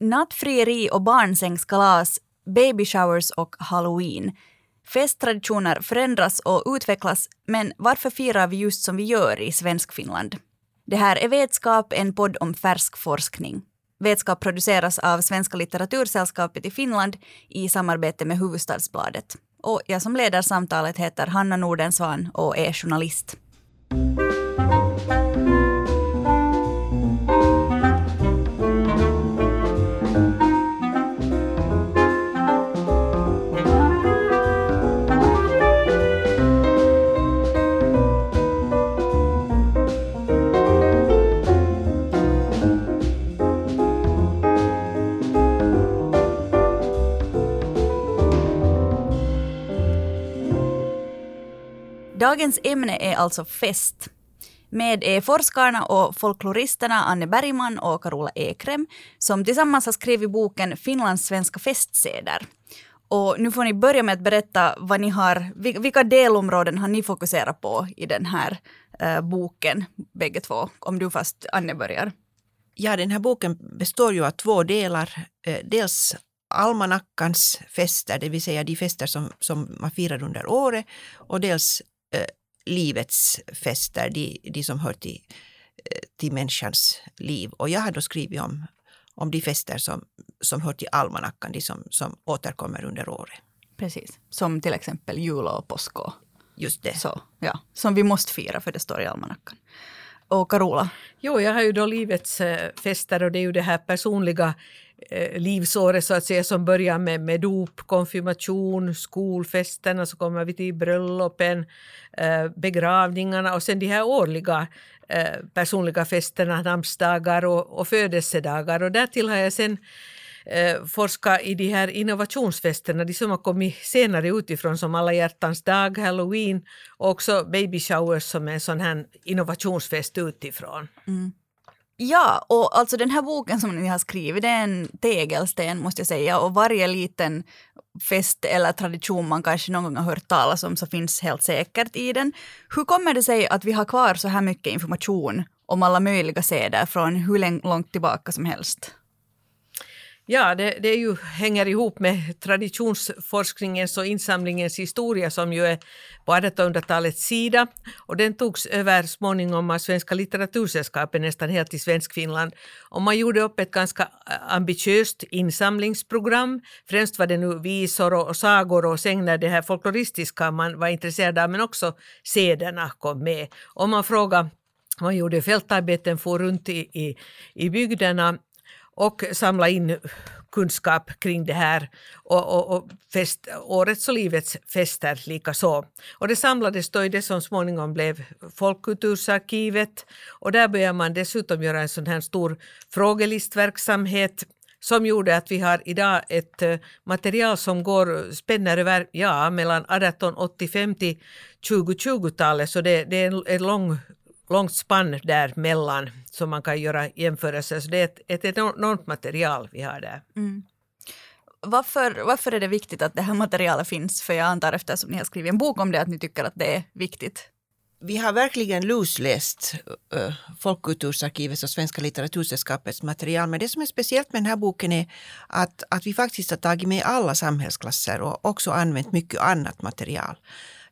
Nattfrieri och barnsängskalas, baby showers och halloween. Festtraditioner förändras och utvecklas, men varför firar vi just som vi gör i Svenskfinland? Det här är Vetskap, en podd om färsk forskning. Vetskap produceras av Svenska litteratursällskapet i Finland i samarbete med Huvudstadsbladet. Och jag som leder samtalet heter Hanna Nordensvan och är journalist. Dagens ämne är alltså fest. Med är forskarna och folkloristerna Anne Bergman och Carola Ekrem som tillsammans har skrivit boken Finlands svenska festseder. Och nu får ni börja med att berätta vad ni har, vilka delområden har ni fokuserat på i den här eh, boken, bägge två? Om du fast Anne börjar. Ja, den här boken består ju av två delar. Eh, dels almanackans fester, det vill säga de fester som, som man firar under året och dels eh, livets fester, de, de som hör till, eh, till människans liv. Och jag har då skrivit om, om de fester som, som hör till almanackan, de som, som återkommer under året. Precis, som till exempel jul och påsk. Just det. Så, ja, som vi måste fira för det står i almanackan. Och Carola? Jo, jag har ju då livets äh, fester och det är ju det här personliga Eh, livsåret så att säga som börjar med, med dop, konfirmation, skolfesterna, så kommer vi till bröllopen, eh, begravningarna och sen de här årliga eh, personliga festerna, namnsdagar och, och födelsedagar. Och därtill har jag sen eh, forskat i de här innovationsfesterna, de som har kommit senare utifrån som alla hjärtans dag, halloween och också baby showers som är en sån här innovationsfest utifrån. Mm. Ja, och alltså den här boken som ni har skrivit, det är en tegelsten måste jag säga och varje liten fest eller tradition man kanske någon gång har hört talas om så finns helt säkert i den. Hur kommer det sig att vi har kvar så här mycket information om alla möjliga seder från hur långt tillbaka som helst? Ja, det, det ju, hänger ihop med traditionsforskningens och insamlingens historia som ju är på 1800-talets sida. Och den togs över småningom av Svenska litteratursällskapet nästan helt i Svenskfinland. Och man gjorde upp ett ganska ambitiöst insamlingsprogram. Främst var det nu visor och, sagor och sägner, det här folkloristiska man var intresserad av, men också sederna kom med. Och man frågade man gjorde fältarbeten, for runt i, i, i bygderna och samla in kunskap kring det här och, och, och fest, årets och livets fester likaså. Och det samlades då i det som småningom blev Folkkultursarkivet och där började man dessutom göra en sån här stor frågelistverksamhet som gjorde att vi har idag ett eh, material som går, spänner över ja, mellan 1885 till 2020-talet, så det, det är en lång långt spann däremellan som man kan göra jämförelser. Så det är ett, ett enormt material vi har där. Mm. Varför, varför är det viktigt att det här materialet finns? För jag antar eftersom ni har skrivit en bok om det att ni tycker att det är viktigt. Vi har verkligen lusläst uh, Folkkultursarkivets och Svenska litteratursällskapets material. Men det som är speciellt med den här boken är att, att vi faktiskt har tagit med alla samhällsklasser och också använt mycket annat material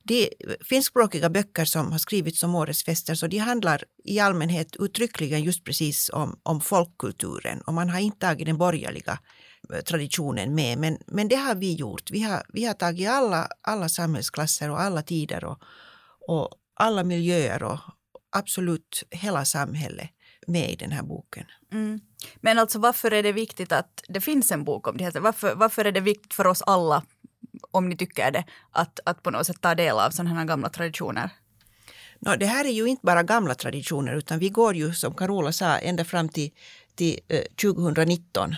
de finskspråkiga böcker som har skrivits om årets fester så de handlar i allmänhet uttryckligen just precis om, om folkkulturen och man har inte tagit den borgerliga eh, traditionen med. Men, men det har vi gjort. Vi har, vi har tagit alla, alla samhällsklasser och alla tider och, och alla miljöer och absolut hela samhället med i den här boken. Mm. Men alltså varför är det viktigt att det finns en bok om det här? Varför, varför är det viktigt för oss alla om ni tycker det, att, att på något sätt ta del av sådana här gamla traditioner? No, det här är ju inte bara gamla traditioner utan vi går ju som Carola sa ända fram till, till eh, 2019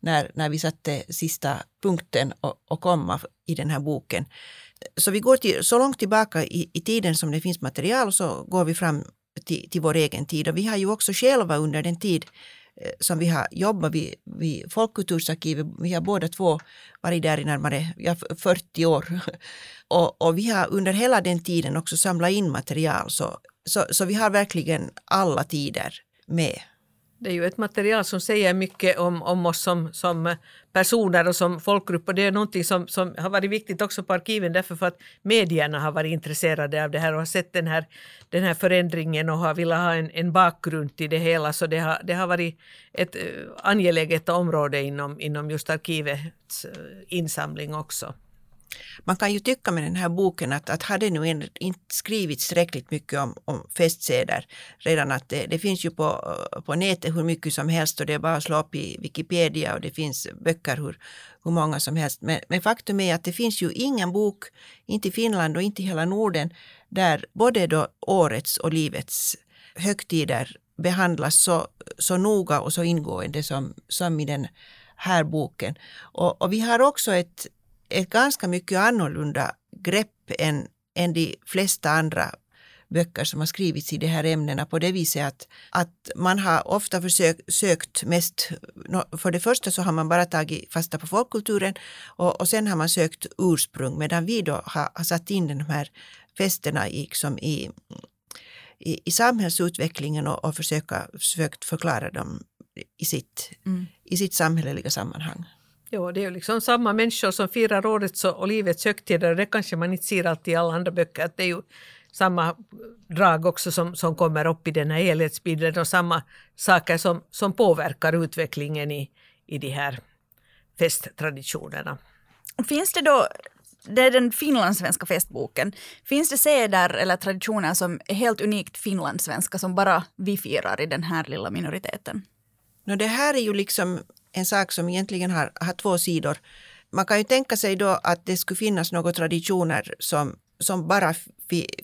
när, när vi satte sista punkten och, och komma i den här boken. Så vi går till, så långt tillbaka i, i tiden som det finns material så går vi fram till, till vår egen tid. Och vi har ju också själva under den tid Eh, Eh, som vi har jobbat vid, vid Folkkultursarkivet. Vi har båda två varit där i närmare ja, 40 år. Och, och, vi har under hela den tiden också samlat in material. Så, så, så vi har verkligen alla tider med. Det är ju ett material som säger mycket om, om oss som, som personer och som folkgrupp och det är någonting som, som har varit viktigt också på arkiven därför för att medierna har varit intresserade av det här och har sett den här, den här förändringen och har velat ha en, en bakgrund till det hela så det har, det har varit ett eh, angeläget område inom, inom just arkivets eh, insamling också. Man kan ju tycka med den här boken att, att hade nu inte skrivits tillräckligt mycket om, om festseder redan att det, det, finns ju på, på nätet hur mycket som helst och det är bara att slå upp i Wikipedia och det finns böcker hur, hur många som helst. Men, men faktum är att det finns ju ingen bok, inte i Finland och inte i hela Norden, där både då årets och livets högtider behandlas så, så noga och så ingående som, som i den här boken. Och, och vi har också ett, ett ganska mycket annorlunda grepp än, än de flesta andra böcker som har skrivits i de här ämnena på det viset att, att man har ofta försökt, sökt mest, för det första så har man bara tagit fasta på folkkulturen och, och sen har man sökt ursprung medan vi då har, har satt in de här festerna i, liksom i, i, i samhällsutvecklingen och, och försöka, försökt förklara dem i sitt, mm. i sitt samhälleliga sammanhang. Jo, det är ju liksom samma människor som firar årets och livets högtider och det kanske man inte ser alltid i alla andra böcker. det är ju samma drag också som, som kommer upp i den här helhetsbilden och samma saker som, som påverkar utvecklingen i, i de här festtraditionerna. Finns det då, det är den finlandssvenska festboken, finns det seder eller traditioner som är helt unikt finlandssvenska som bara vi firar i den här lilla minoriteten? No, det här är ju liksom en sak som egentligen har, har två sidor. Man kan ju tänka sig då att det skulle finnas några traditioner som, som bara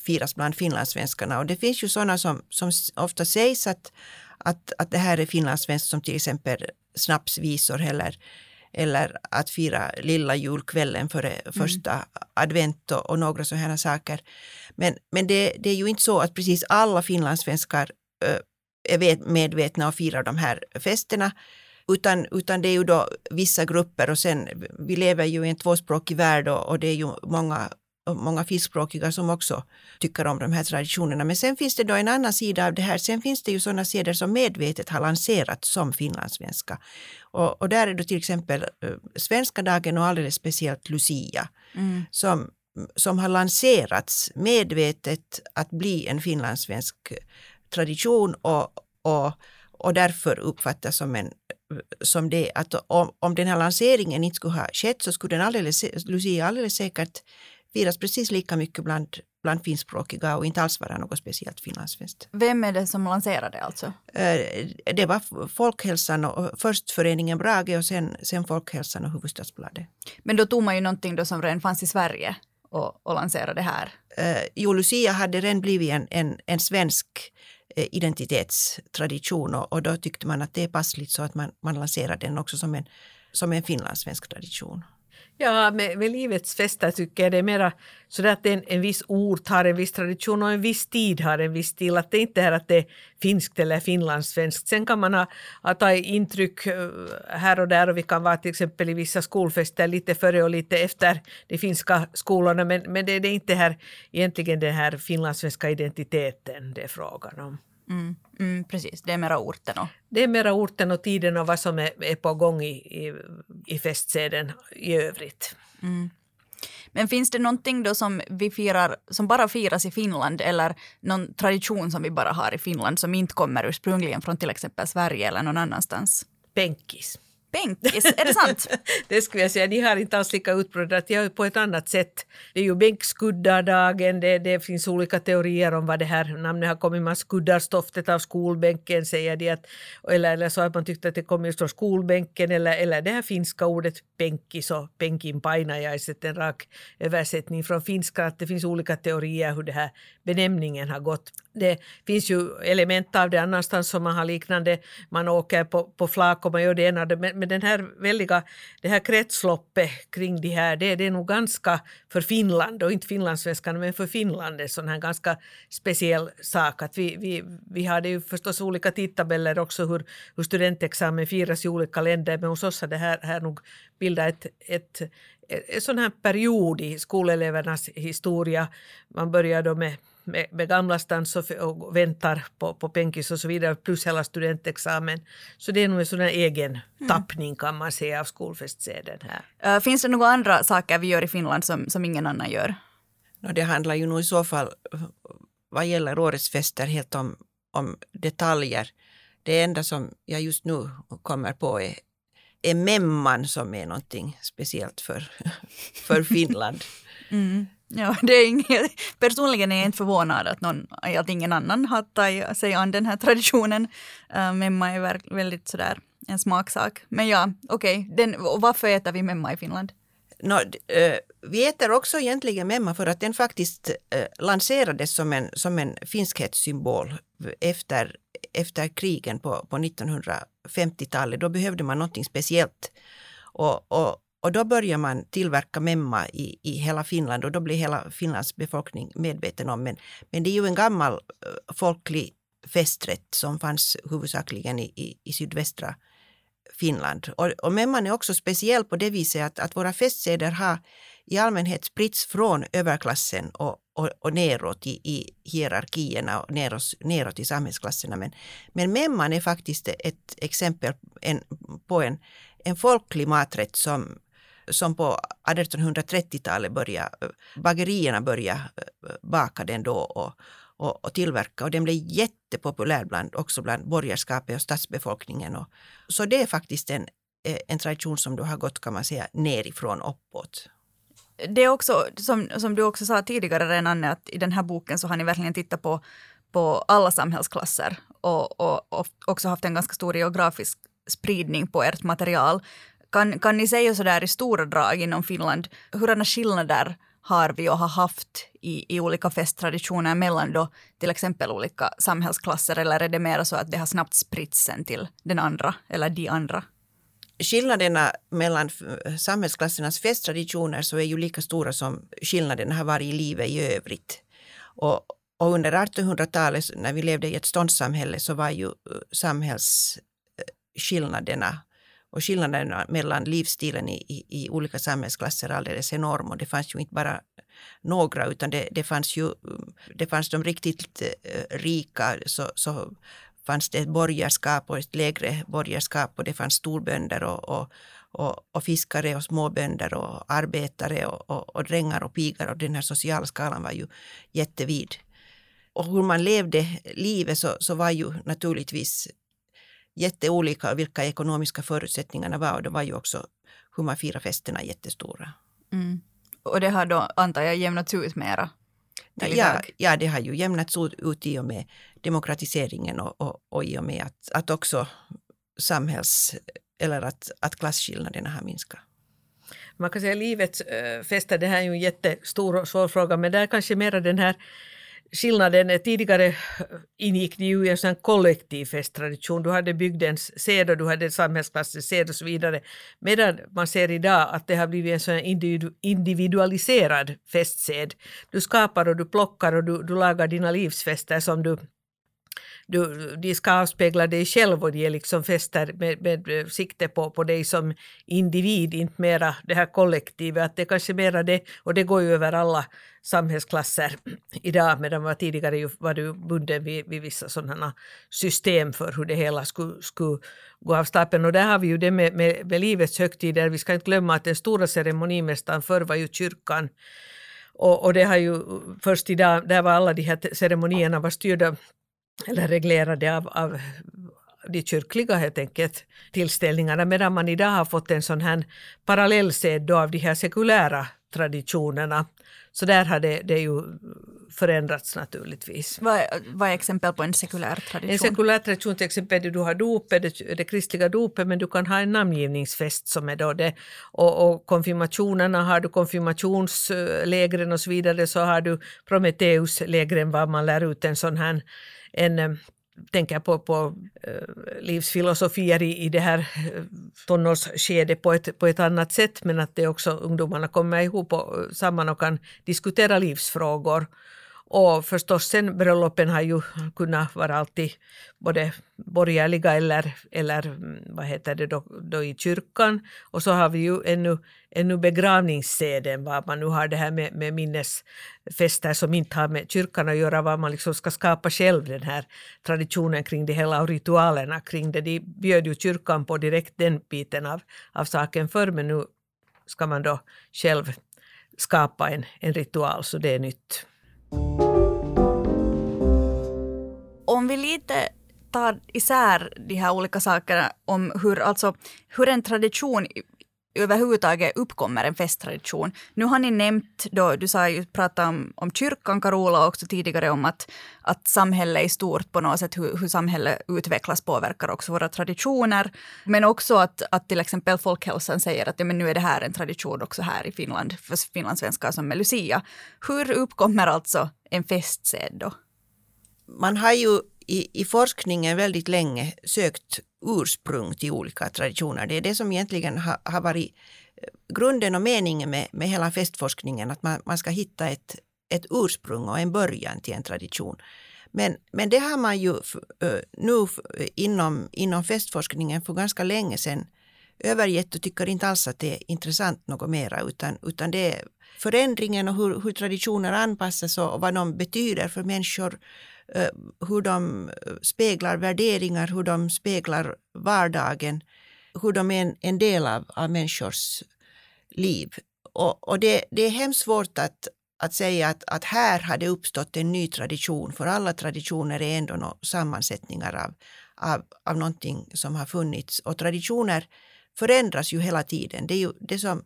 firas bland finlandssvenskarna. Och det finns ju sådana som, som ofta sägs att, att, att det här är finlandssvenskt som till exempel snapsvisor eller, eller att fira lilla julkvällen före mm. första mm. advent och, och några sådana saker. Men, men det, det, är ju inte så att precis alla finlandssvenskar är medvetna och firar de här festerna. Utan, utan det är ju då vissa grupper och sen, vi lever ju i en tvåspråkig värld och, och det är ju många många finskspråkiga som också tycker om de här traditionerna. Men sen finns det då en annan sida av det här. Sen finns det ju sådana seder som medvetet har lanserats som finlandssvenska. Och, och där är det till exempel uh, svenska dagen och alldeles speciellt Lucia mm. som, som har lanserats medvetet att bli en finlandssvensk tradition och, och, och därför uppfattas som en som det att om, om den här lanseringen inte skulle ha skett så skulle den alldeles, Lucia alldeles säkert firas precis lika mycket bland, bland finskspråkiga och inte alls vara något speciellt finlandssvenskt. Vem är det som lanserade alltså? Eh, det var Folkhälsan och först föreningen Brage och sen, sen Folkhälsan och Hufvudstadsbladet. Men då tog man ju någonting då som redan fanns i Sverige och, och lanserade här? Eh, jo, Lucia hade redan blivit en, en, en svensk Eh, identitetstradition och, och då tyckte man att det är passligt så att man, man lanserar den också som en, som en finlandssvensk tradition. Ja, med, med livets fester tycker jag det är mera så att en, en viss ort har en viss tradition och en viss tid har en viss stil. Att det inte är att det är finskt eller finlandssvenskt. Sen kan man ha, ha ta intryck eh, här och där och vi kan vara till exempel i vissa skolfester lite före och lite efter de finska skolorna. Men, men det, det är inte här egentligen den här finlandssvenska identiteten det är frågan om. Mm, mm, precis, det är mera orten. Och... Det är mera orten och tiden och vad som är, är på gång i, i, i festseden i övrigt. Mm. Men finns det någonting då som vi firar, som bara firas i Finland eller någon tradition som vi bara har i Finland som inte kommer ursprungligen från till exempel Sverige eller någon annanstans? Penkis. Bänkis, är det sant? det skulle jag säga, de har inte alls lika utbroderat, de har på ett annat sätt. Det är ju bänkskuddardagen, det, det finns olika teorier om vad det här namnet har kommit. Man skuddar stoftet av skolbänken säger de, att, eller, eller så att man tyckte att det kom just från skolbänken eller, eller det här finska ordet penkis och penkinpainajaiset. en rak översättning från finska, att det finns olika teorier hur det här benämningen har gått. Det finns ju element av det annanstans som man har liknande, man åker på, på flak och man gör det ena, men, men den här väldiga, det här kretsloppet kring det här, det, det är nog ganska för Finland och inte finlandssvenskarna men för Finland en sån här ganska speciell sak. Att vi, vi, vi hade ju förstås olika tidtabeller också hur, hur studentexamen firas i olika länder men hos oss har det här, här nog bildat ett, ett, en sån här period i skolelevernas historia. Man börjar då med med, med gamlastans och, och väntar på, på penkis och så vidare, plus hela studentexamen. Så det är nog en sån här egen mm. tappning kan man säga av skolfestseden här. Finns det några andra saker vi gör i Finland som, som ingen annan gör? No, det handlar ju nog i så fall vad gäller årets fester helt om, om detaljer. Det enda som jag just nu kommer på är, är memman som är någonting speciellt för, för Finland. Mm. Ja, det är inget, personligen är jag inte förvånad att, någon, att ingen annan har tagit sig an den här traditionen. Uh, memma är väldigt sådär en smaksak. Men ja, okej. Okay. varför äter vi memma i Finland? No, äh, vi äter också egentligen memma för att den faktiskt eh, lanserades som en, som en finskhetssymbol efter, efter krigen på, på 1950-talet. Då behövde man någonting speciellt. Och, och, och då börjar man tillverka memma i, i hela Finland och då blir hela Finlands befolkning medveten om. Men, men det är ju en gammal eh, folklig festrätt som fanns huvudsakligen i, i, i sydvästra Finland. Och, och memman är också speciell på det viset att, att våra festseder har i allmänhet spritts från överklassen och, och, och neråt i, i hierarkierna och neråt, neråt i samhällsklasserna. Men, men memman är faktiskt ett exempel en, på en, en folklig maträtt som, som på 1830-talet började, bagerierna började eh, baka den då och, och, och tillverka och den blev jättepopulär bland, också bland borgerskapet och stadsbefolkningen. Och, så det är faktiskt en, eh, en tradition som du har gått kan man säga nerifrån uppåt. Det är också, som, som du också sa tidigare redan, att i den här boken så har ni verkligen tittat på, på alla samhällsklasser och, och, och också haft en ganska stor geografisk spridning på ert material. Kan, kan ni säga så där i stora drag inom Finland, hurdana skillnader har vi och har haft i, i olika festtraditioner mellan då till exempel olika samhällsklasser eller är det mer så att det har snabbt spritts sen till den andra eller de andra? Skillnaderna mellan samhällsklassernas festtraditioner så är ju lika stora som skillnaderna har varit i livet i övrigt. Och, och under 1800-talet när vi levde i ett ståndssamhälle så var ju eh, samhällsskillnaderna och skillnaderna mellan livsstilen i, i, i, olika samhällsklasser är alldeles enorm. Och det fanns ju inte bara några utan det, det fanns ju det fanns de riktigt eh, rika så, så fanns det ett borgerskap och ett lägre borgerskap och det fanns storbönder och, och, och, och fiskare och småbönder och arbetare och, och, och drängar och pigar och den här sociala skalan var ju jättevid. Och hur man levde livet så, så var ju naturligtvis jätteolika vilka ekonomiska förutsättningarna var och då var ju också hur man firar festerna jättestora. Mm. Och det har då, antar jag, jämnats ut mera? Ja, ja, det har ju jämnats ut i och med demokratiseringen och, och, och i och med att, att också samhälls eller att, att klasskillnaderna har minskat. Man kan säga livets äh, fester, det här är ju en jättestor och svår fråga, men det är kanske mera den här skillnaden tidigare eh, ingick ni ju i en sån kollektiv festtradition. Du hade bygdens sed och du hade samhällsklassens sed och så vidare. Medan man ser idag att det har blivit en sån individualiserad festsed. Du skapar och du plockar och du, du lagar dina livsfester som du du, de ska avspegla dig själv och de är liksom fäster med, med sikte på, på dig som individ, inte mera det här kollektivet. Att det är kanske mera det, och det går ju över alla samhällsklasser idag, medan var tidigare ju var du bunden vid, vid vissa sådana system för hur det hela skulle, skulle gå av stapeln. Och där har vi ju det med, med, med livets högtider. Vi ska inte glömma att den stora ceremonimästaren förr var ju kyrkan. Och, och det har ju först idag, där var alla de här ceremonierna var styrda eller reglerade av, av de kyrkliga helt enkelt tillställningarna medan man idag har fått en sån här parallellsed av de här sekulära traditionerna. Så där har det, det ju förändrats naturligtvis. Vad, vad är exempel på en sekulär tradition? En sekulär tradition till exempel du har dopet, det, det kristliga dopet, men du kan ha en namngivningsfest som är då det. Och, och konfirmationerna har du konfirmationslägren och så vidare så har du Prometheuslägren var man lär ut en sån här en eh, tänker på, på eh, livsfilosofier i, i det här eh, tonårsskedet på ett, på ett annat sätt men att det också ungdomarna kommer ihop och, eh, samman och kan diskutera livsfrågor. Och förstås sen bröllopen har ju kunnat vara alltid både borgerliga eller, eller mm, vad heter det då, då i kyrkan. Och så har vi ju ännu, ännu begravningsseden, vad man nu har det här med, med minnesfester som inte har med kyrkan att göra, vad man liksom ska skapa själv den här traditionen kring det hela och ritualerna kring det. De bjöd ju kyrkan på direkt den biten av, av saken förr, men nu ska man då själv skapa en, en ritual, så det är nytt. Om vi lite tar isär de här olika sakerna om hur, alltså, hur en tradition överhuvudtaget uppkommer en festtradition. Nu har ni nämnt, då, du sa ju, pratade om, om kyrkan Carola också tidigare om att, att samhället i stort på något sätt, hur, hur samhället utvecklas påverkar också våra traditioner. Men också att, att till exempel Folkhälsan säger att ja, men nu är det här en tradition också här i Finland för finlandssvenskar som är Lucia. Hur uppkommer alltså en festsed då? Man har ju i, i forskningen väldigt länge sökt ursprung till olika traditioner. Det är det som egentligen har, har varit eh, grunden och meningen med, med hela festforskningen, att man, man ska hitta ett, ett ursprung och en början till en tradition. Men, men det har man ju nu inom, inom festforskningen för ganska länge sedan övergett och tycker inte alls att det är intressant något mera utan, utan det är förändringen och hur, hur traditioner anpassas och vad de betyder för människor Eh, hur de eh, speglar värderingar, hur de speglar vardagen, hur de är en, en del av, av människors liv. Och, och det, det, är hemskt svårt att, att säga att, att här har det uppstått en ny tradition, för alla traditioner är ändå no, sammansättningar av, av, av någonting som har funnits. Och traditioner förändras ju hela tiden. Det är ju det som,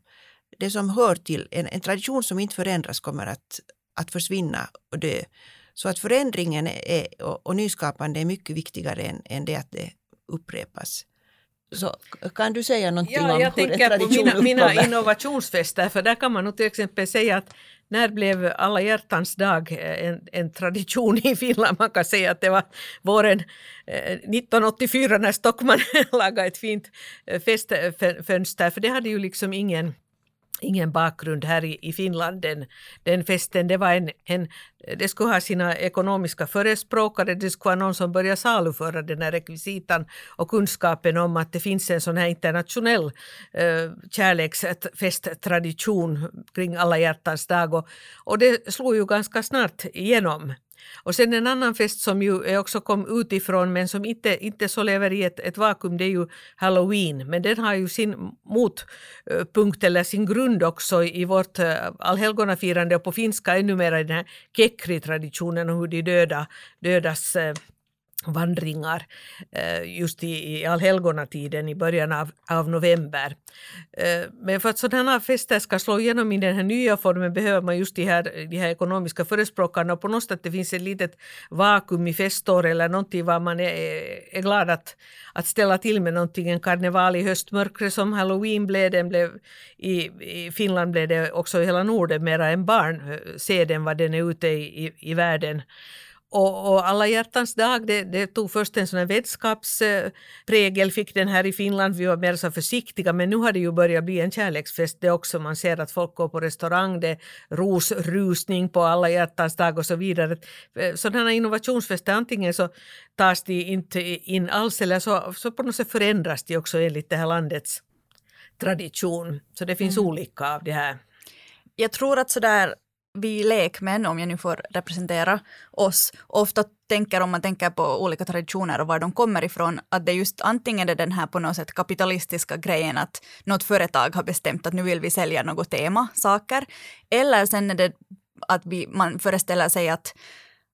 det som hör till en, en tradition som inte förändras kommer att, att försvinna och dö. Så att förändringen är, och, och nyskapande är mycket viktigare än, än det att det upprepas. Så kan du säga någonting ja, om jag hur tänker på mina, mina innovationsfester, för där kan man nog till exempel säga att när blev alla hjärtans dag en, en, tradition i Finland? Man kan säga att det var våren 1984 eh, när Stockman lagade ett fint eh, festfönster, för det hade ju liksom ingen ingen bakgrund här i, i Finland den, den festen. Det, var en, en, det skulle ha sina ekonomiska förespråkare, det skulle vara någon som började saluföra den här rekvisitan och kunskapen om att det finns en sån här internationell eh, kärleksfesttradition kring alla hjärtans dag. Och, och det slog ju ganska snart igenom. Och sen en annan fest som ju också kom utifrån men som inte, inte så lever i ett, ett vakuum det är ju Halloween. Men den har ju sin motpunkt eh, eller sin grund också i vårt eh, allhelgonafirande och på finska ännu mer i den här kekri-traditionen och hur de döda, dödas eh, vandringar eh, just i, i allhelgonatiden i början av, av november. Eh, men för att sådana fester ska slå igenom i den här nya formen behöver man just de här, de här ekonomiska förespråkarna och på något sätt det finns ett litet vakuum i festår eller någonting vad man är, är glad att, att ställa till med någonting. En karneval i höstmörkret som halloween blev, den blev i, i Finland blev det också i hela Norden mera en barnseden eh, vad den är ute i, i, i världen. Och, och, alla hjärtans dag, det, det, tog först en sån här vänskapsprägel, fick den här i Finland, vi var mer så försiktiga, men nu har det ju börjat bli en kärleksfest det också. Man ser att folk går på restaurang, det är rosrusning på alla hjärtans dag och så vidare. Sådana innovationsfester, antingen så tas de inte in alls eller så, så på något sätt förändras de också enligt det här landets tradition. Så det finns mm. olika av det här. Jag tror att sådär vi lekmän, om jag nu får representera oss, ofta tänker om man tänker på olika traditioner och var de kommer ifrån, att det är just antingen är den här på något sätt kapitalistiska grejen att något företag har bestämt att nu vill vi sälja något tema, saker, eller sen är det att vi, man föreställer sig att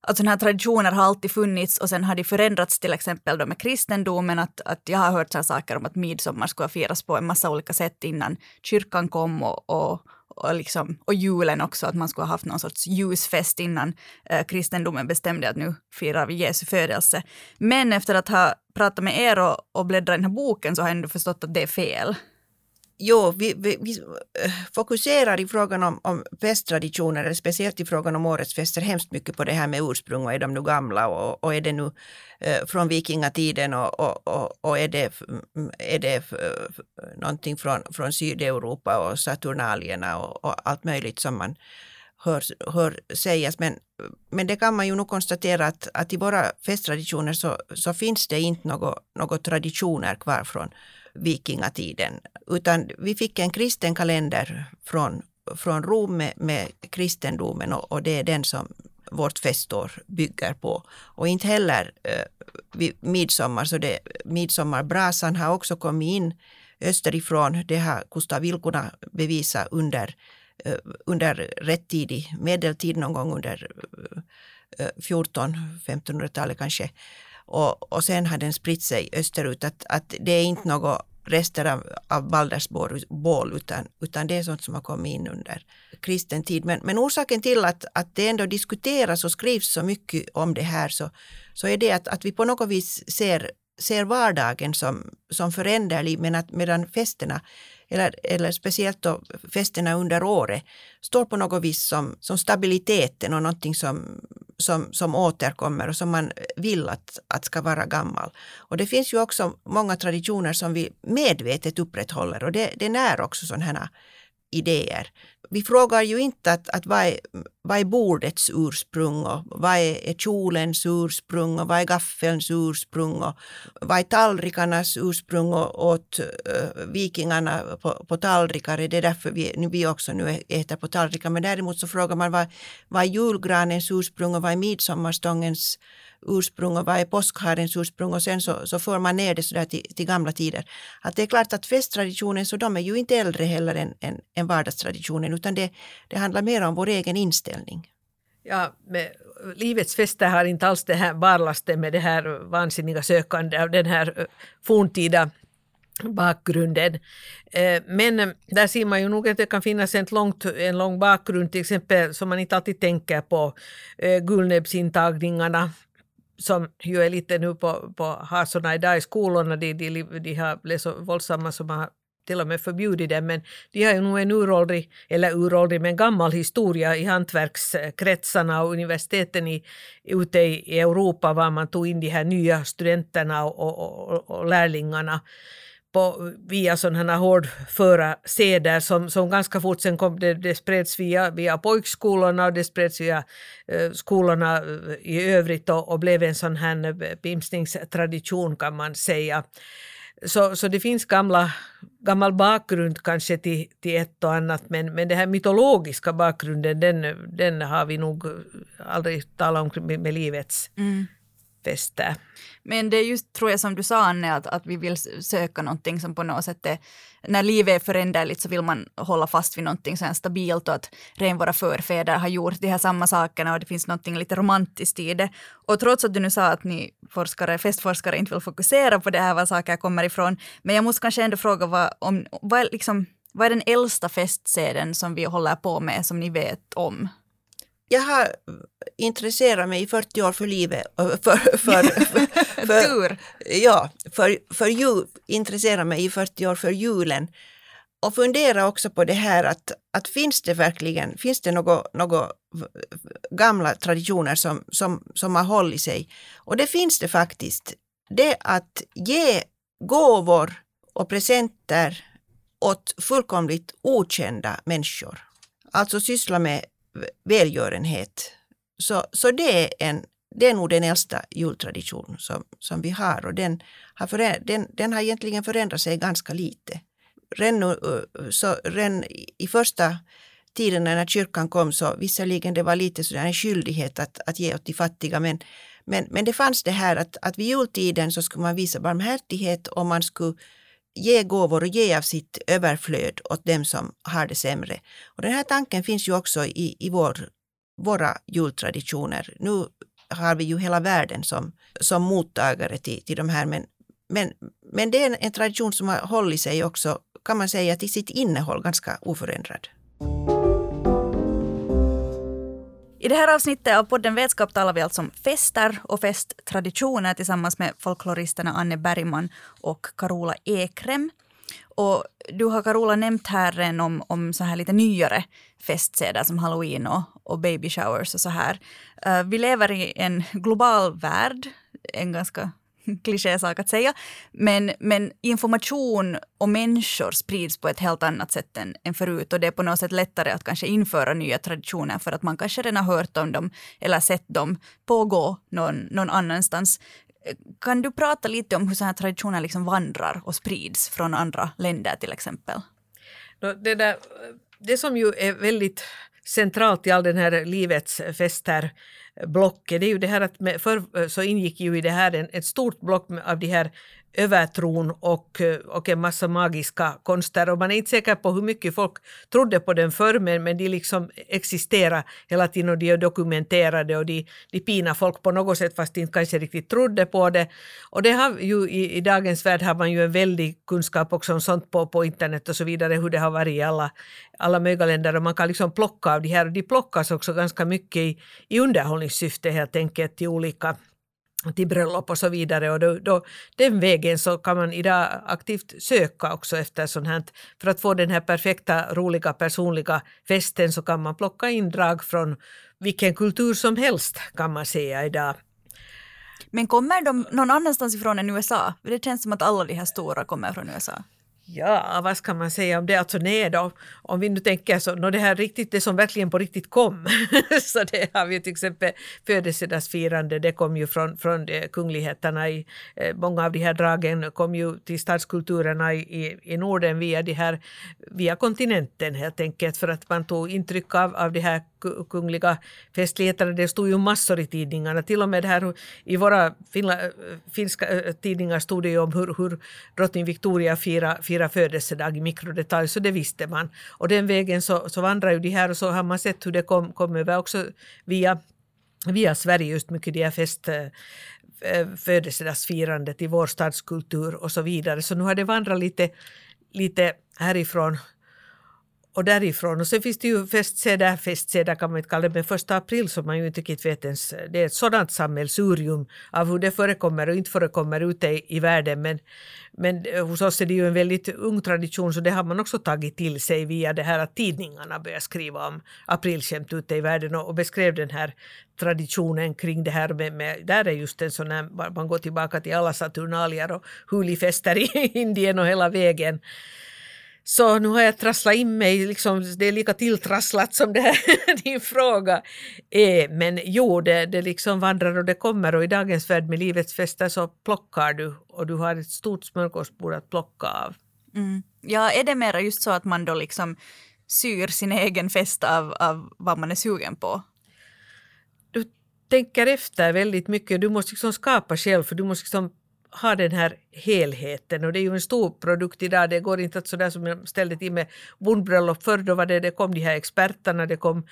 att sådana här traditioner har alltid funnits och sen har de förändrats till exempel då med kristendomen. Att, att jag har hört sådana saker om att midsommar skulle firas på en massa olika sätt innan kyrkan kom och, och, och, liksom, och julen också, att man skulle ha haft någon sorts ljusfest innan eh, kristendomen bestämde att nu firar vi Jesu födelse. Men efter att ha pratat med er och, och bläddrat i den här boken så har jag ändå förstått att det är fel. Jo, vi, vi, vi, eh, fokuserar i frågan om, om festtraditioner, eller speciellt i frågan om årets fester, hemskt mycket på det här med ursprung. Och är de nu gamla? Och, och är det nu eh, från vikingatiden? Och, och, och, och, är det, mm, är det eh, någonting från, från Sydeuropa och Saturnalierna och, och allt möjligt som man hör, hör sägas. Men, men det kan man ju nog konstatera att, att i våra festtraditioner så, så finns det inte några något traditioner kvar från vikingatiden. Utan vi fick en kristen kalender från, från Rom med, med kristendomen och, och det är den som vårt festår bygger på. Och inte heller eh, vid midsommar, så det, midsommarbrasan har också kommit in österifrån. Det har Gustav Vilkuna bevisat under, eh, under rätt tidig medeltid, någon gång under 1400-1500-talet eh, eh kanske. Och, och sen har den spritt sig österut. Att, att det är inte något rester av, av Balders bål utan, utan det är sånt som har kommit in under kristen tid. Men, men orsaken till att, att det ändå diskuteras och skrivs så mycket om det här så, så är det att, att vi på något vis ser, ser vardagen som, som föränderlig men att medan festerna eller, eller speciellt då festerna under året står på något vis som, som stabiliteten och någonting som, som, som återkommer och som man vill att, att ska vara gammal. Och det finns ju också många traditioner som vi medvetet upprätthåller och det, det när också sådana här idéer. Vi frågar ju inte att, att vad, är, vad är bordets ursprung och vad är, är kjolens ursprung och vad är gaffelns ursprung och vad är tallrikarnas ursprung och åt uh, vikingarna på, på tallrikar. Det är därför vi, nu, vi också nu äter på tallrikar. Men däremot så frågar man vad, vad är julgranens ursprung och vad är midsommarstångens ursprung och vad är påskharens ursprung och sen så, så för man ner det sådär till, till gamla tider. Att det är klart att festtraditionen så de är ju inte äldre heller än, än, än vardagstraditionen utan det, det handlar mer om vår egen inställning. Ja, med livets fester har inte alls det här barlasten med det här vansinniga sökandet av den här eh, forntida bakgrunden. Eh, men eh, där ser man ju nog att det kan finnas en, långt, en lång bakgrund, till exempel som man inte alltid tänker på, Gulnäbbsintagningarna. gullnäbbsintagningarna som ju är lite nu på, på har sådana idag i skolorna, de, de, de har blivit så våldsamma som man har till och med förbjudit det, men de har ju nog en uråldrig, eller uråldrig, men gammal historia i hantverkskretsarna och universiteten i, ute i Europa var man tog in de här nya studenterna och, och, och, och lärlingarna på, via sådana här hårdföra seder som, som ganska fort sen kom, det, det spreds via, via pojkskolorna och det spreds via eh, skolorna eh, i övrigt och, och blev en sån här eh, pimsningstradition kan man säga. Så, så det finns gamla, gammal bakgrund kanske till, till ett och annat men, men den här mytologiska bakgrunden den, den har vi nog aldrig talat om med, med livets mm fester. Men det är just, tror jag, som du sa Anne, att, att vi vill söka någonting som på något sätt är, när livet är föränderligt så vill man hålla fast vid någonting så stabilt och att redan våra förfäder har gjort de här samma sakerna och det finns någonting lite romantiskt i det. Och trots att du nu sa att ni forskare, festforskare inte vill fokusera på det här, var saker kommer ifrån, men jag måste kanske ändå fråga vad, om, vad, är, liksom, vad är den äldsta festseden som vi håller på med som ni vet om? Jag har intresserat mig i 40 år för livet. För, för, för, för, ja, för, för jul, intresserat mig i 40 år för julen. Och fundera också på det här att, att finns det verkligen, finns det något, något gamla traditioner som, som, som har hållit sig? Och det finns det faktiskt. Det att ge gåvor och presenter åt fullkomligt okända människor. Alltså syssla med välgörenhet. Så, så det, är en, det är nog den äldsta jultradition som, som vi har och den har, förä, den, den har egentligen förändrat sig ganska lite. Redan, så, redan i första tiden när kyrkan kom så visserligen det var lite sådär en skyldighet att, att ge åt de fattiga men, men, men det fanns det här att, att vid jultiden så skulle man visa barmhärtighet och man skulle ge gåvor och ge av sitt överflöd åt dem som har det sämre. Och den här tanken finns ju också i, i vår, våra jultraditioner. Nu har vi ju hela världen som, som mottagare till, till de här men, men, men det är en, en tradition som har hållit sig också kan man säga till sitt innehåll ganska oförändrad. I det här avsnittet av podden Vetskap talar vi alltså om fester och festtraditioner tillsammans med folkloristerna Anne Bergman och Carola Ekrem. Och du har Carola nämnt här om, om så här lite nyare festseder som halloween och, och baby showers och så här. Uh, vi lever i en global värld, en ganska klichésak att säga. Men, men information och människor sprids på ett helt annat sätt än, än förut och det är på något sätt lättare att kanske införa nya traditioner för att man kanske redan har hört om dem eller sett dem pågå någon, någon annanstans. Kan du prata lite om hur sådana här traditioner liksom vandrar och sprids från andra länder till exempel? Det, där, det som ju är väldigt centralt i all den här livets fester blocket, det är ju det här att med, förr eh, så ingick ju i det här en, ett stort block av de här övertron och, eh, och en massa magiska konster. Och man är inte säker på hur mycket folk trodde på den förr, men, men de liksom existerar hela tiden och de är dokumenterade och de, de pinar folk på något sätt fast de inte kanske riktigt trodde på det. Och det har ju i, i dagens värld har man ju en väldig kunskap också om sånt på, på internet och så vidare, hur det har varit i alla, alla möjliga länder och man kan liksom plocka av de här och de plockas också ganska mycket i, i underhållningssyfte helt enkelt i olika till bröllop och så vidare. Och då, då, den vägen så kan man idag aktivt söka också efter sånt här. För att få den här perfekta, roliga, personliga festen så kan man plocka in drag från vilken kultur som helst kan man säga idag. Men kommer de någon annanstans ifrån än USA? Det känns som att alla de här stora kommer från USA. Ja, vad ska man säga om det? Alltså nej då, om vi nu tänker så, no, det här riktigt, det som verkligen på riktigt kom, så det har vi till exempel födelsedagsfirande, det kom ju från, från kungligheterna i, eh, många av de här dragen kom ju till stadskulturerna i, i, i Norden via, de här, via kontinenten helt enkelt, för att man tog intryck av, av de här kungliga festligheterna. Det stod ju massor i tidningarna. Till och med här i våra finla, eh, finska eh, tidningar stod det ju om hur, hur drottning Victoria firade fira födelsedag i mikrodetalj, så det visste man. Och den vägen så, så vandrar ju de här och så har man sett hur det kom, kom över också via, via Sverige, just mycket de här fest eh, eh, födelsedagsfirandet i vår stadskultur och så vidare. Så nu har det vandrat lite, lite härifrån och därifrån. Och sen finns det ju festseder, festseder kan man inte kalla det, men första april som man ju inte riktigt vet ens, det är ett sådant sammelsurium av hur det förekommer och inte förekommer ute i, i världen. Men, men eh, hos oss är det ju en väldigt ung tradition så det har man också tagit till sig via det här att tidningarna börjar skriva om aprilskämt ute i världen och, och beskrev den här traditionen kring det här med, med där är just en sån här, man går tillbaka till alla Saturnalier och hulifester i Indien och hela vägen. Så nu har jag trasslat in mig, liksom, det är lika tilltrasslat som det här, din fråga är. Men jo, det, det liksom vandrar och det kommer och i dagens värld med livets fester så plockar du och du har ett stort smörgåsbord att plocka av. Mm. Ja, är det mera just så att man då liksom syr sin egen fest av, av vad man är sugen på? Du tänker efter väldigt mycket. Du måste liksom skapa själv för du måste liksom ha den här helheten och det är ju en stor produkt idag. Det går inte att sådär som jag ställde till med bondbröllop förr, då var det, det kom de här experterna, det kom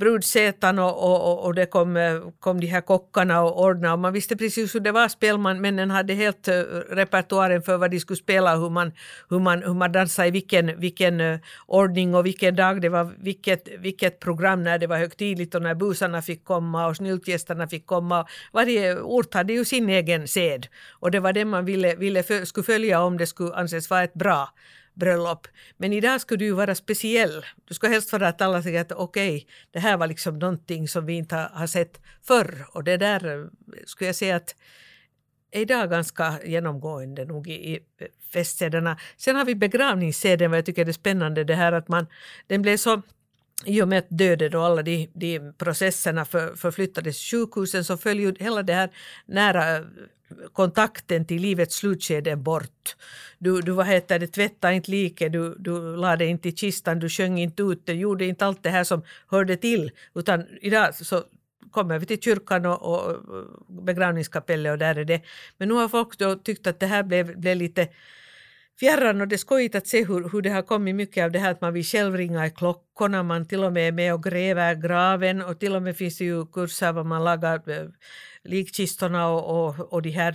brudsätan och, och, och det kom, eh, kom de här kockarna och ordna och man visste precis hur det var. Spelmännen hade helt eh, repertoaren för vad de skulle spela, hur man, hur man, hur man dansade i vilken, vilken eh, ordning och vilken dag det var, vilket, vilket program när det var högtidligt och när busarna fick komma och snyltgästerna fick komma. Varje ort hade ju sin egen sed och det var det man ville, ville skulle följa om det skulle anses vara ett bra bröllop. Men idag skulle du ju vara speciell. Du ska helst vara att alla säger att okej, okay, det här var liksom någonting som vi inte har sett förr. Och det där eh, skulle jag säga att är idag ganska genomgående nog i, i festsederna. Sen har vi begravningsseden, vad jag tycker är spännande, det här att man, den blev så i och med att döden och alla de, de processerna för, förflyttades till sjukhusen så föll ju hela det här nära eh, kontakten till livets slutskede bort. Du, du vad heter det, tvättade inte liket, du, du lade inte i kistan, du sjöng inte ut, du gjorde inte allt det här som hörde till. Utan idag så kommer vi till kyrkan och, och begravningskapellet och där är det. Men nu har folk då tyckt att det här blev, blev lite fjärran och det är skojigt att se hur, hur det har kommit mycket av det här att man vill själv ringa i klockorna, man till och med är med och gräver graven och till och med finns det ju kurser var man lagar eh, likkistorna och, och, och de här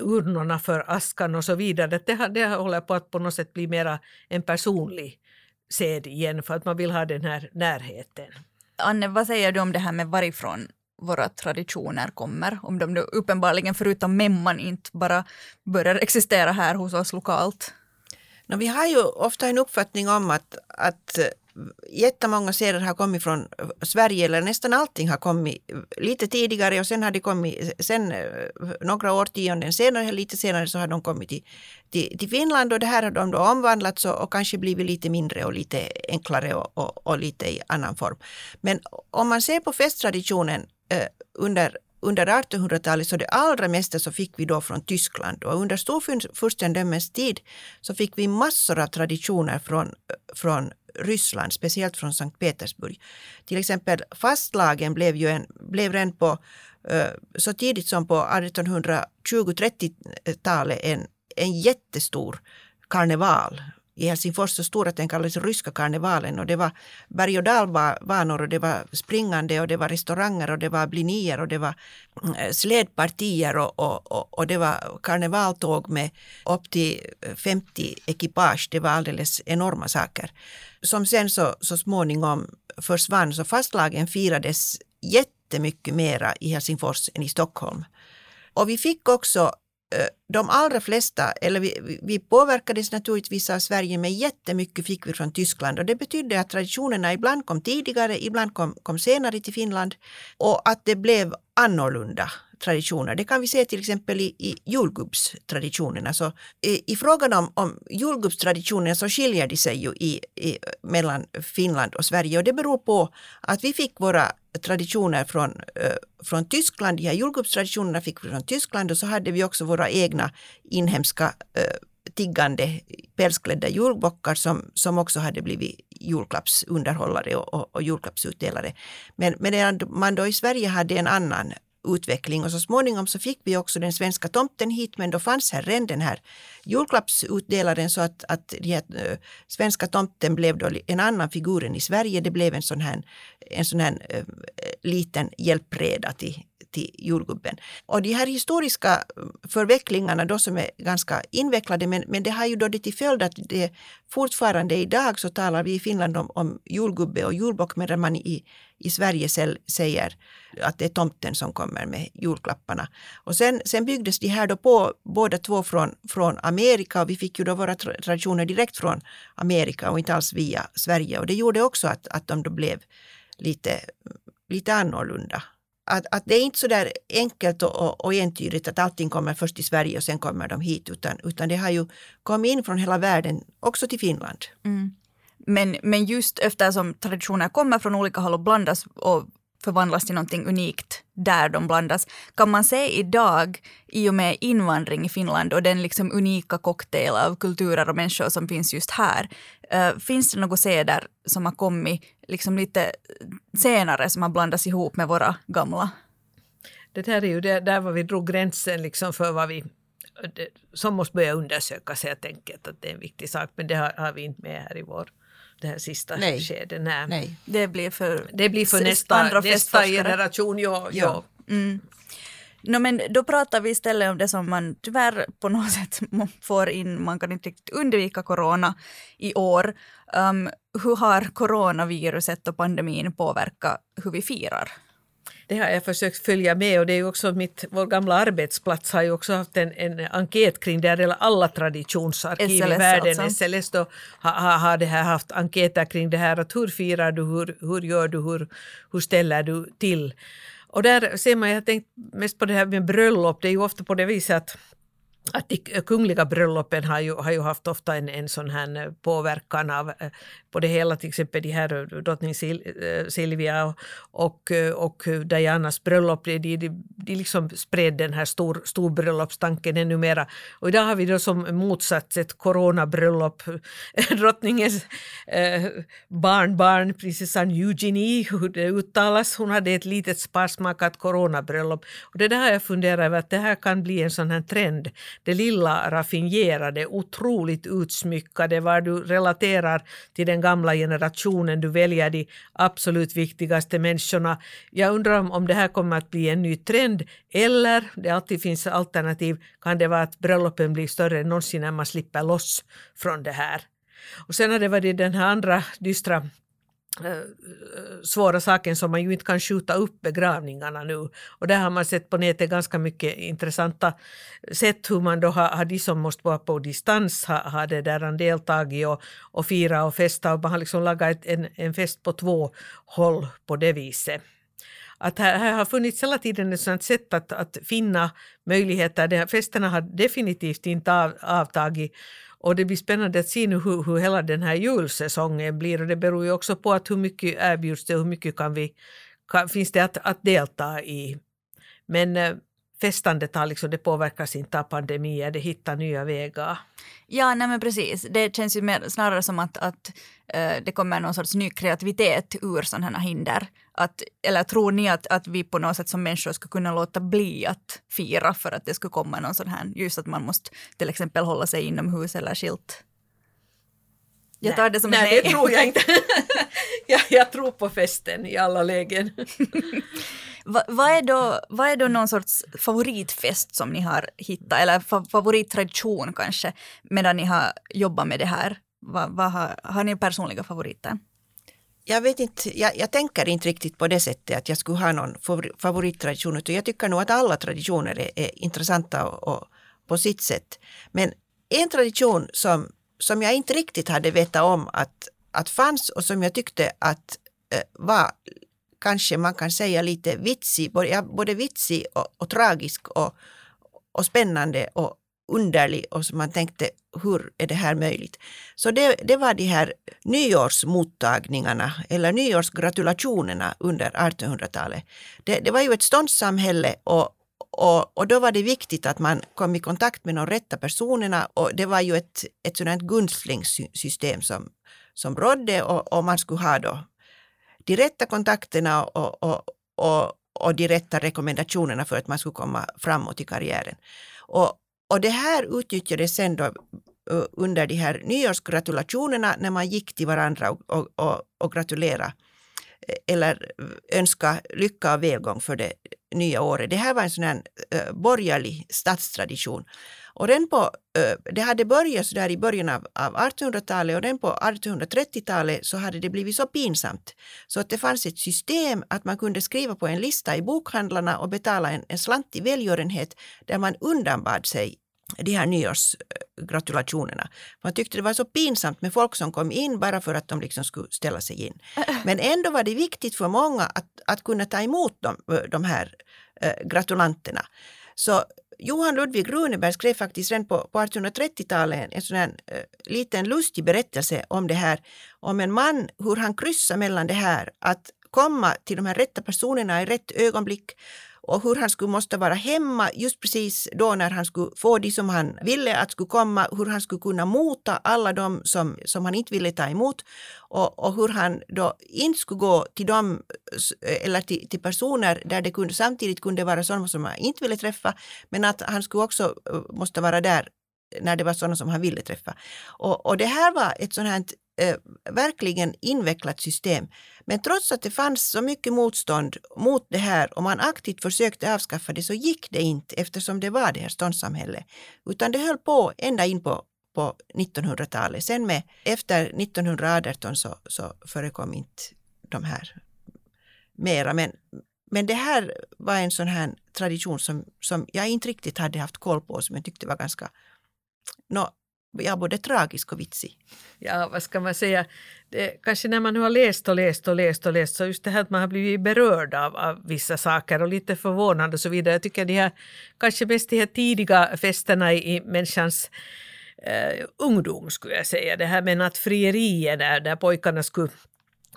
urnorna för askan och så vidare. Det, det håller på att på något sätt bli mera en personlig sed igen för att man vill ha den här närheten. Anne, vad säger du om det här med varifrån våra traditioner kommer? Om de nu uppenbarligen förutom memman inte bara börjar existera här hos oss lokalt? No, vi har ju ofta en uppfattning om att, att eh, jättemånga serier har kommit från Sverige, eller nästan allting har kommit eh, lite tidigare och sen har de kommit, sen eh, några årtionden senare, lite senare så har de kommit till, till, till Finland och det här har de då omvandlats och, och kanske blivit lite mindre och lite enklare och, och, och lite i annan form. Men om man ser på festtraditionen eh, under under 1800-talet så det allra mesta så fick vi då från Tyskland och under storfurstendömens tid så fick vi massor av traditioner från, från Ryssland, speciellt från Sankt Petersburg. Till exempel fastlagen blev ju en, blev redan på eh, så tidigt som på 1820-30-talet en, en jättestor karneval i Helsingfors så stor att den kallades ryska karnevalen och det var berg och dalbanor och det var springande och det var restauranger och det var blinier och det var mm, eh, slädpartier och, och, och, och det var karnevaltåg med upp till 50 ekipage. Det var alldeles enorma saker. Som sen så, så småningom försvann så fastlagen firades jättemycket mera i Helsingfors än i Stockholm. Och vi fick också Eh, de allra flesta, eller vi, vi påverkades naturligtvis av Sverige men jättemycket fick vi från Tyskland och det betydde att traditionerna ibland kom tidigare, ibland kom, kom senare till Finland och att det blev annorlunda traditioner. Det kan vi se till exempel i, i julgubbstraditionen. Så i, I frågan om, om julgubbstraditionen så skiljer de sig ju i, i, mellan Finland och Sverige och det beror på att vi fick våra traditioner från, eh, från Tyskland. De här jordgubbstraditionerna fick vi från Tyskland och så hade vi också våra egna inhemska eh, tiggande pälsklädda julbockar som, som också hade blivit julklappsunderhållare och, och, och julklappsutdelare. Men, medan man då i Sverige hade en annan utveckling och så småningom så fick vi också den svenska tomten hit men då fanns här redan den här julklappsutdelaren så att, att här, äh, svenska tomten blev då en annan figur än i Sverige. Det blev en sån här, en sån här äh, liten hjälpreda till, till julgubben. Och de här historiska eh, förvecklingarna då som är ganska invecklade men, men det har ju då det till följd att det fortfarande idag så talar vi i Finland om, om julgubbe och julbock medan man i, i Sverige säger att det är tomten som kommer med julklapparna. Och sen, sen byggdes de här då på båda två från, från Amerika och vi fick ju då våra traditioner direkt från Amerika och inte alls via Sverige. Och det gjorde också att, att de då blev lite, lite annorlunda att, att det är inte så där enkelt och, och, och entydigt att allting kommer först till Sverige och sen kommer de hit, utan, utan det har ju kommit in från hela världen, också till Finland. Mm. Men, men just eftersom traditioner kommer från olika håll och blandas och förvandlas till någonting unikt där de blandas. Kan man se idag, i och med invandring i Finland och den liksom unika cocktail av kulturer och människor som finns just här, uh, finns det något seder som har kommit liksom lite senare som har blandats ihop med våra gamla? Det här är ju det, där var vi drog gränsen liksom för vad vi som måste börja undersökas helt enkelt, att det är en viktig sak, men det har, har vi inte med här i vår det här sista Nej. skedet. Nej. Nej. Det blir för, det blir för nästa, nästa generation. Ja, ja. Mm. No, men då pratar vi istället om det som man tyvärr på något sätt får in, man kan inte riktigt undvika corona i år. Um, hur har coronaviruset och pandemin påverkat hur vi firar? Det har jag försökt följa med och det är också mitt, vår gamla arbetsplats har ju också haft en, en enkät kring det här, alla traditionsarkiv SLS i världen. Alltså. SLS då har, har det här haft enkäter kring det här att hur firar du, hur, hur gör du, hur, hur ställer du till? Och där ser man, jag har tänkt mest på det här med bröllop, det är ju ofta på det viset att att de kungliga bröllopen har ju, har ju haft ofta en, en sån här eh, påverkan av eh, på det hela, till exempel de här eh, drottning Sil, Silvia och, och Dianas bröllop, de, de, de liksom spred den här stor, storbröllopstanken ännu mera. Och idag har vi då som motsats ett coronabröllop, drottningens eh, barnbarn, prinsessan Eugenie, hur det uttalas, hon hade ett litet sparsmakat coronabröllop. Och det där har jag funderat över att det här kan bli en sån här trend det lilla raffinerade, otroligt utsmyckade, var du relaterar till den gamla generationen, du väljer de absolut viktigaste människorna. Jag undrar om, det här kommer att bli en ny trend eller, det alltid finns alternativ, kan det vara att bröllopen blir större än någonsin när man slipper loss från det här. Och sen har det varit den här andra dystra Eh, svåra saken som man ju inte kan skjuta upp begravningarna nu. Och där har man sett på nätet ganska mycket intressanta sätt hur man då har, har de som måste vara på distans har, har det där deltagit och, och fira och festa och man har liksom lagat ett, en, en fest på två håll på det viset att här, här, har funnits hela tiden ett sådant sätt att, att finna möjligheter. De festerna har definitivt inte av, avtagit och det blir spännande att se nu hur, hur hela den här julsäsongen blir och det beror ju också på att hur mycket erbjuds det och hur mycket kan vi, kan, finns det att, att delta i. Men eh, festandet har liksom, det påverkas inte av pandemier, det hittar nya vägar. Ja, nej men precis. Det känns ju mer, snarare som att, att uh, det kommer någon sorts ny kreativitet ur sådana här hinder. Att, eller tror ni att, att vi på något sätt som människor skulle kunna låta bli att fira för att det skulle komma någon sån här, just att man måste till exempel hålla sig inomhus eller skilt? Jag tar det som nej, nej, det tror jag inte. jag, jag tror på festen i alla lägen. Va, vad, är då, vad är då någon sorts favoritfest som ni har hittat, eller fa favorittradition kanske, medan ni har jobbat med det här? Va, va, har, har ni personliga favoriter? Jag vet inte, jag, jag, tänker inte riktigt på det sättet att jag skulle ha någon favorittradition, utan jag tycker nog att alla traditioner är, är intressanta och, och, på sitt sätt. Men en tradition som, som jag inte riktigt hade vetat om att, att fanns och som jag tyckte att eh, var kanske man kan säga lite vitsig, både, både vitsig och, och tragisk och, och spännande och underlig och så man tänkte hur är det här möjligt? Så det, det var de här nyårsmottagningarna eller nyårsgratulationerna under 1800-talet. Det, det var ju ett ståndssamhälle och, och, och, då var det viktigt att man kom i kontakt med de rätta personerna och det var ju ett, ett sådant gunstlingssystem som, som rådde och, och man skulle ha då de rätta kontakterna och, och, och, och de rätta rekommendationerna för att man skulle komma framåt i karriären. Och, och det här utnyttjades sen då eh, under de här nyårsgratulationerna när man gick till varandra och, och, och, och gratulerade eh, eller önska lycka och välgång för det nya året. Det här var en sån här äh, borgerlig statstradition. Och den på, eh, det hade börjat så där i början av, av 1800-talet och den på 1830-talet så hade det blivit så pinsamt så att det fanns ett system att man kunde skriva på en lista i bokhandlarna och betala en, en slant i välgörenhet där man undanbad sig de här nyårsgratulationerna. Man tyckte det var så pinsamt med folk som kom in bara för att de liksom skulle ställa sig in. Men ändå var det viktigt för många att, att kunna ta emot de, de här äh, gratulanterna. Så Johan Ludvig Runeberg skrev faktiskt redan på, på 1830-talet en sån här äh, liten lustig berättelse om det här. Om en man, hur han kryssar mellan det här att komma till de här rätta personerna i rätt ögonblick och hur han skulle måste vara hemma just precis då när han skulle få det som han ville att skulle komma, hur han skulle kunna mota alla de som, som han inte ville ta emot och, och hur han då inte skulle gå till dem eller till, till personer där det kunde, samtidigt kunde vara sådana som han inte ville träffa men att han skulle också eh, måste vara där när det var sådana som han ville träffa. Och, och det här var ett sådant här eh, verkligen invecklat system. Men trots att det fanns så mycket motstånd mot det här och man aktivt försökte avskaffa det så gick det inte eftersom det var det här ståndssamhället. Utan det höll på ända in på, på 1900-talet. Sen med, efter 1918 så, så förekom inte de här mera. Men, men det här var en sån här tradition som, som jag inte riktigt hade haft koll på som jag tyckte var ganska no, ja, både tragisk och vitsig. Ja, vad ska man säga? Det, kanske när man nu har läst och läst och läst och läst så just det här att man har blivit berörd av, av vissa saker och lite förvånad och så vidare. Jag tycker de här, kanske mest de här tidiga festerna i, i människans eh, ungdom skulle jag säga. Det här med nattfrierier där, där pojkarna skulle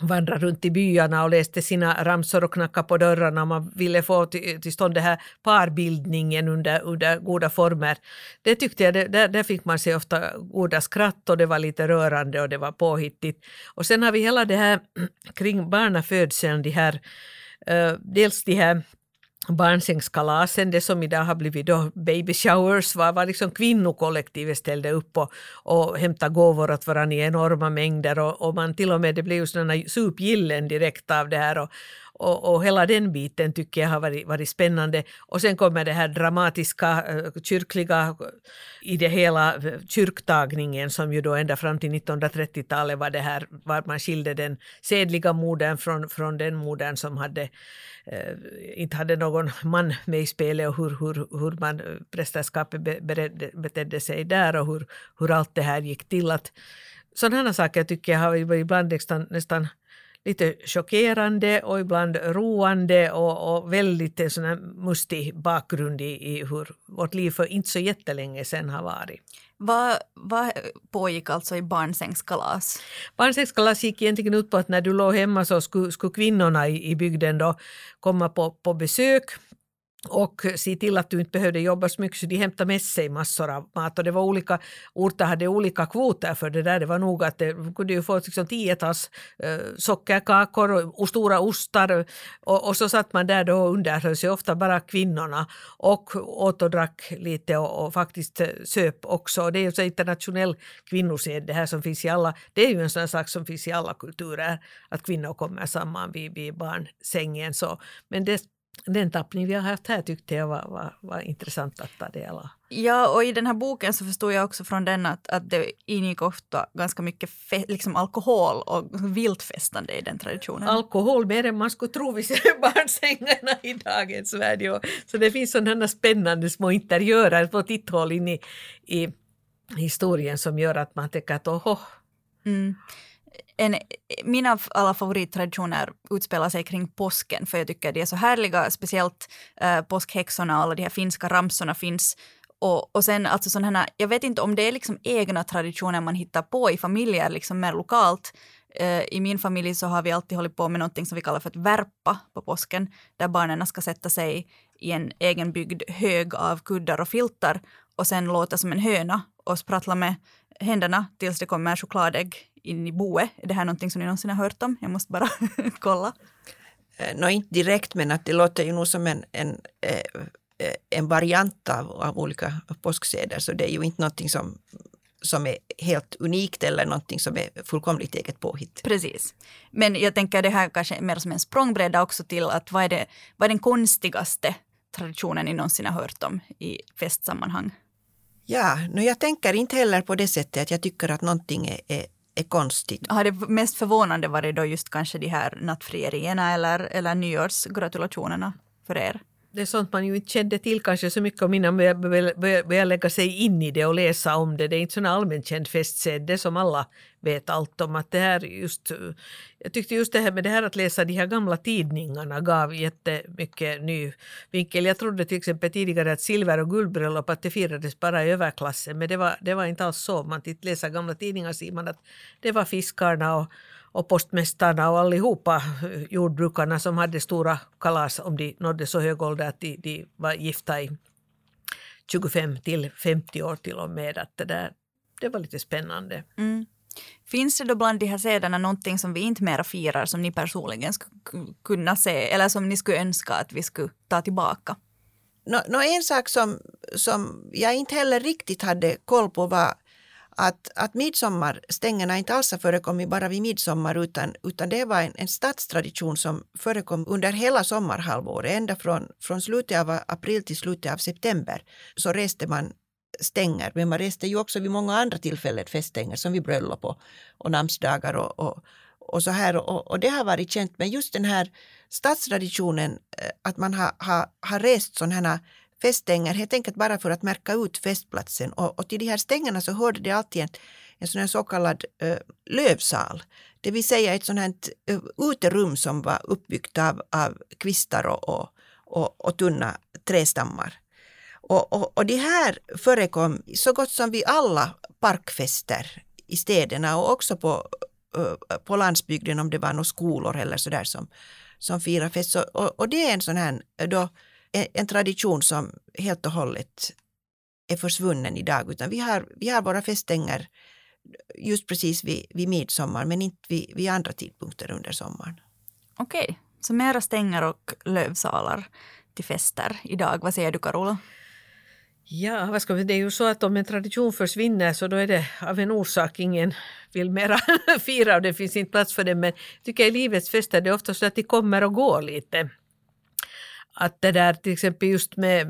vandra runt i byarna och läste sina ramsor och knackade på dörrarna. Man ville få till, till stånd den här parbildningen under, under goda former. Det tyckte jag, det, där, där fick man se ofta goda skratt och det var lite rörande och det var påhittigt. Och sen har vi hela det här kring barnafödseln, de här, uh, dels de här barnsängskalasen, det som idag har blivit då baby showers, var, var liksom kvinnokollektivet ställde upp och, och hämtade gåvor åt varandra i enorma mängder och, och man till och med, det blev ju sådana supgillen direkt av det här och, och, och hela den biten tycker jag har varit, varit spännande. Och sen kommer det här dramatiska eh, kyrkliga i det hela eh, kyrktagningen som ju då ända fram till 1930-talet var det här var man skilde den sedliga modern från, från den modern som hade eh, inte hade någon man med i spelet och hur, hur, hur man eh, prästerskapet beredde, betedde sig där och hur, hur allt det här gick till. Att, sådana saker tycker jag har ibland nästan, nästan lite chockerande och ibland roande och, och väldigt sån mustig bakgrund i, i hur vårt liv för inte så jättelänge sedan har varit. Vad, vad pågick alltså i barnsängskalas? Barnsängskalas gick egentligen ut på att när du låg hemma så skulle, skulle kvinnorna i, i bygden då komma på, på besök och se till att du inte behövde jobba så mycket så de hämtade med sig massor av mat och det var olika orter hade olika kvoter för det där. Det var nog att det kunde ju få liksom tiotals äh, eh, sockerkakor och, och, stora ostar och, och, så satt man där då och underhöll sig, ofta bara kvinnorna och åt och drack lite och, och faktiskt eh, söp också. Det är ju så internationell kvinnosed det här som finns i alla, det är ju en sån sak som finns i alla kulturer att kvinnor kommer samman vid, vid barnsängen. Så. Men det den tappning vi har haft här tyckte jag var, var, var intressant att ta del av. Ja, och i den här boken så förstod jag också från den att, att det ingick ofta ganska mycket fe, liksom alkohol och viltfestande i den traditionen. Alkohol mer än man skulle tro vid barnsängarna i dagens värld. Så det finns sådana spännande små interiörer, små titthål in i, i historien som gör att man tänker att oho. Mm en, mina alla favorittraditioner utspelar sig kring påsken för jag tycker de är så härliga, speciellt eh, påskhäxorna och alla de här finska ramsorna finns. Och, och sen alltså sådana jag vet inte om det är liksom egna traditioner man hittar på i familjer, liksom mer lokalt. Eh, I min familj så har vi alltid hållit på med någonting som vi kallar för att värpa på påsken, där barnen ska sätta sig i en egenbyggd hög av kuddar och filtar och sen låta som en höna och sprattla med händerna tills det kommer chokladägg in i boet. Är det här någonting som ni någonsin har hört om? Jag måste bara kolla. Eh, nå, inte direkt, men att det låter ju nog som en, en, eh, eh, en variant av, av olika påskseder. Så det är ju inte någonting som, som är helt unikt eller någonting som är fullkomligt eget påhitt. Precis. Men jag tänker det här kanske mer som en språngbräda också till att vad är, det, vad är den konstigaste traditionen ni någonsin har hört om i festsammanhang? Ja, no jag tänker inte heller på det sättet att jag tycker att någonting är, är, är konstigt. Har det mest förvånande varit då just kanske de här nattfrierierna eller, eller nyårsgratulationerna för er? Det är sånt man ju inte kände till kanske så mycket om innan man började lägga sig in i det och läsa om det. Det är inte sån allmänt känd som alla vet allt om. Att det här just, jag tyckte just det här med det här att läsa de här gamla tidningarna gav jättemycket ny vinkel. Jag trodde till exempel tidigare att silver och guldbröllop att det firades bara i överklassen, men det var, det var inte alls så. Man läser gamla tidningar ser man att det var fiskarna och och postmästarna och allihopa jordbrukarna som hade stora kalas om de nådde så hög ålder att de, de var gifta i 25 till 50 år till och med. Att det, där, det var lite spännande. Mm. Finns det då bland de här sederna någonting som vi inte mera firar som ni personligen skulle kunna se eller som ni skulle önska att vi skulle ta tillbaka? No, no en sak som, som jag inte heller riktigt hade koll på var att, att midsommarstängerna inte alls har förekommit bara vid midsommar utan, utan det var en, en stadstradition som förekom under hela sommarhalvåret. Ända från, från slutet av april till slutet av september så reste man stänger. Men man reste ju också vid många andra tillfällen feststänger som vid bröllop och, och namnsdagar och, och, och så här. Och, och, det har varit känt. Men just den här stadstraditionen eh, att man har, har, har rest sådana här feststänger helt enkelt bara för att märka ut festplatsen. Och, och till de här stängerna så hörde det alltid en, en sån här så kallad uh, lövsal. Det vill säga ett sånt här uh, uterum som var uppbyggt av, av kvistar och, och, och, och tunna trästammar. Och, och, och det här förekom så gott som vid alla parkfester i städerna och också på, eh, på landsbygden om det var några skolor eller sådär som, som firar fest. Så, och, och det är en sån här då en tradition som helt och hållet är försvunnen idag. Utan vi har, vi har våra feststänger just precis vid, vid midsommar men inte vid, vid andra tidpunkter under sommaren. Okej, okay. så mera stänger och lövsalar till fester idag. Vad säger du Carola? Ja, vad ska vi, det är ju så att om en tradition försvinner så då är det av en orsak ingen vill mera fira och det finns inte plats för det. Men jag tycker i livets fester det är ofta så att de kommer och går lite. Att det där till exempel just med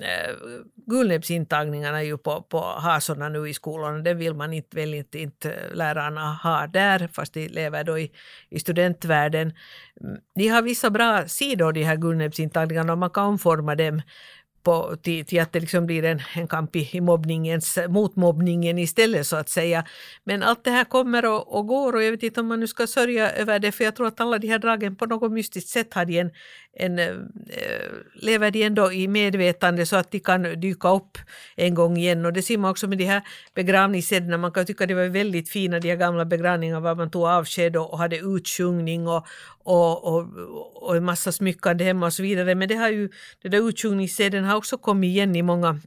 eh, äh, guldnäbbsintagningarna ju på, på hasorna nu i skolorna, det vill man inte, väl inte, inte lärarna ha där, fast de lever då i, i studentvärlden. Mm, de har vissa bra sidor, de här guldnäbbsintagningarna, och man kan omforma dem på, till, till att det liksom blir en, en kamp i, i mobbningens, mot mobbningen istället så att säga. Men allt det här kommer och, och, går och jag vet inte om man nu ska sörja över det för jag tror att alla de här dragen på något mystiskt sätt hade en, en, eh, lever de ändå i medvetande så att de kan dyka upp en gång igen. Och det ser man också med de här begravningssederna. Man kan tycka det var väldigt fina de här gamla begravningarna var man tog avsked och, hade utsjungning och, och, och, och en massa smyckande hemma och så vidare. Men det har ju, den där utsjungningsseden har också kommit igen i många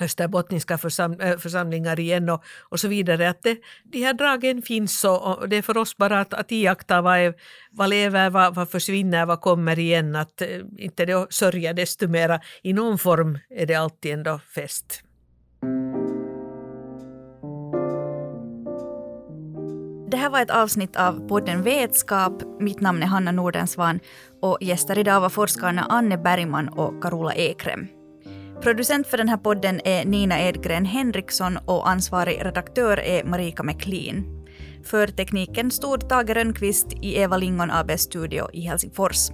österbottniska försam, eh, församlingar igen och, och så vidare. Att det, de här dragen finns och, och det är för oss bara att, att iaktta vad, är, vad lever, vad, vad försvinner, vad kommer igen. Att eh, inte det sörja desto mera. I någon form är det alltid ändå fest. Det här var ett avsnitt av podden Vetskap. Mitt namn är Hanna Nordensvan och gäster idag var forskarna Anne Bergman och Carola Ekrem. Producent för den här podden är Nina Edgren Henriksson och ansvarig redaktör är Marika McLean. För tekniken stod Tage Rönnqvist i Eva Lingon ABs studio i Helsingfors.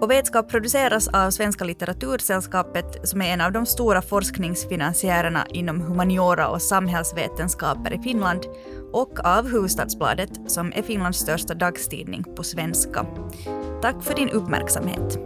Och Vetskap produceras av Svenska litteratursällskapet som är en av de stora forskningsfinansiärerna inom humaniora och samhällsvetenskaper i Finland och av Huvudstadsbladet, som är Finlands största dagstidning på svenska. Tack för din uppmärksamhet.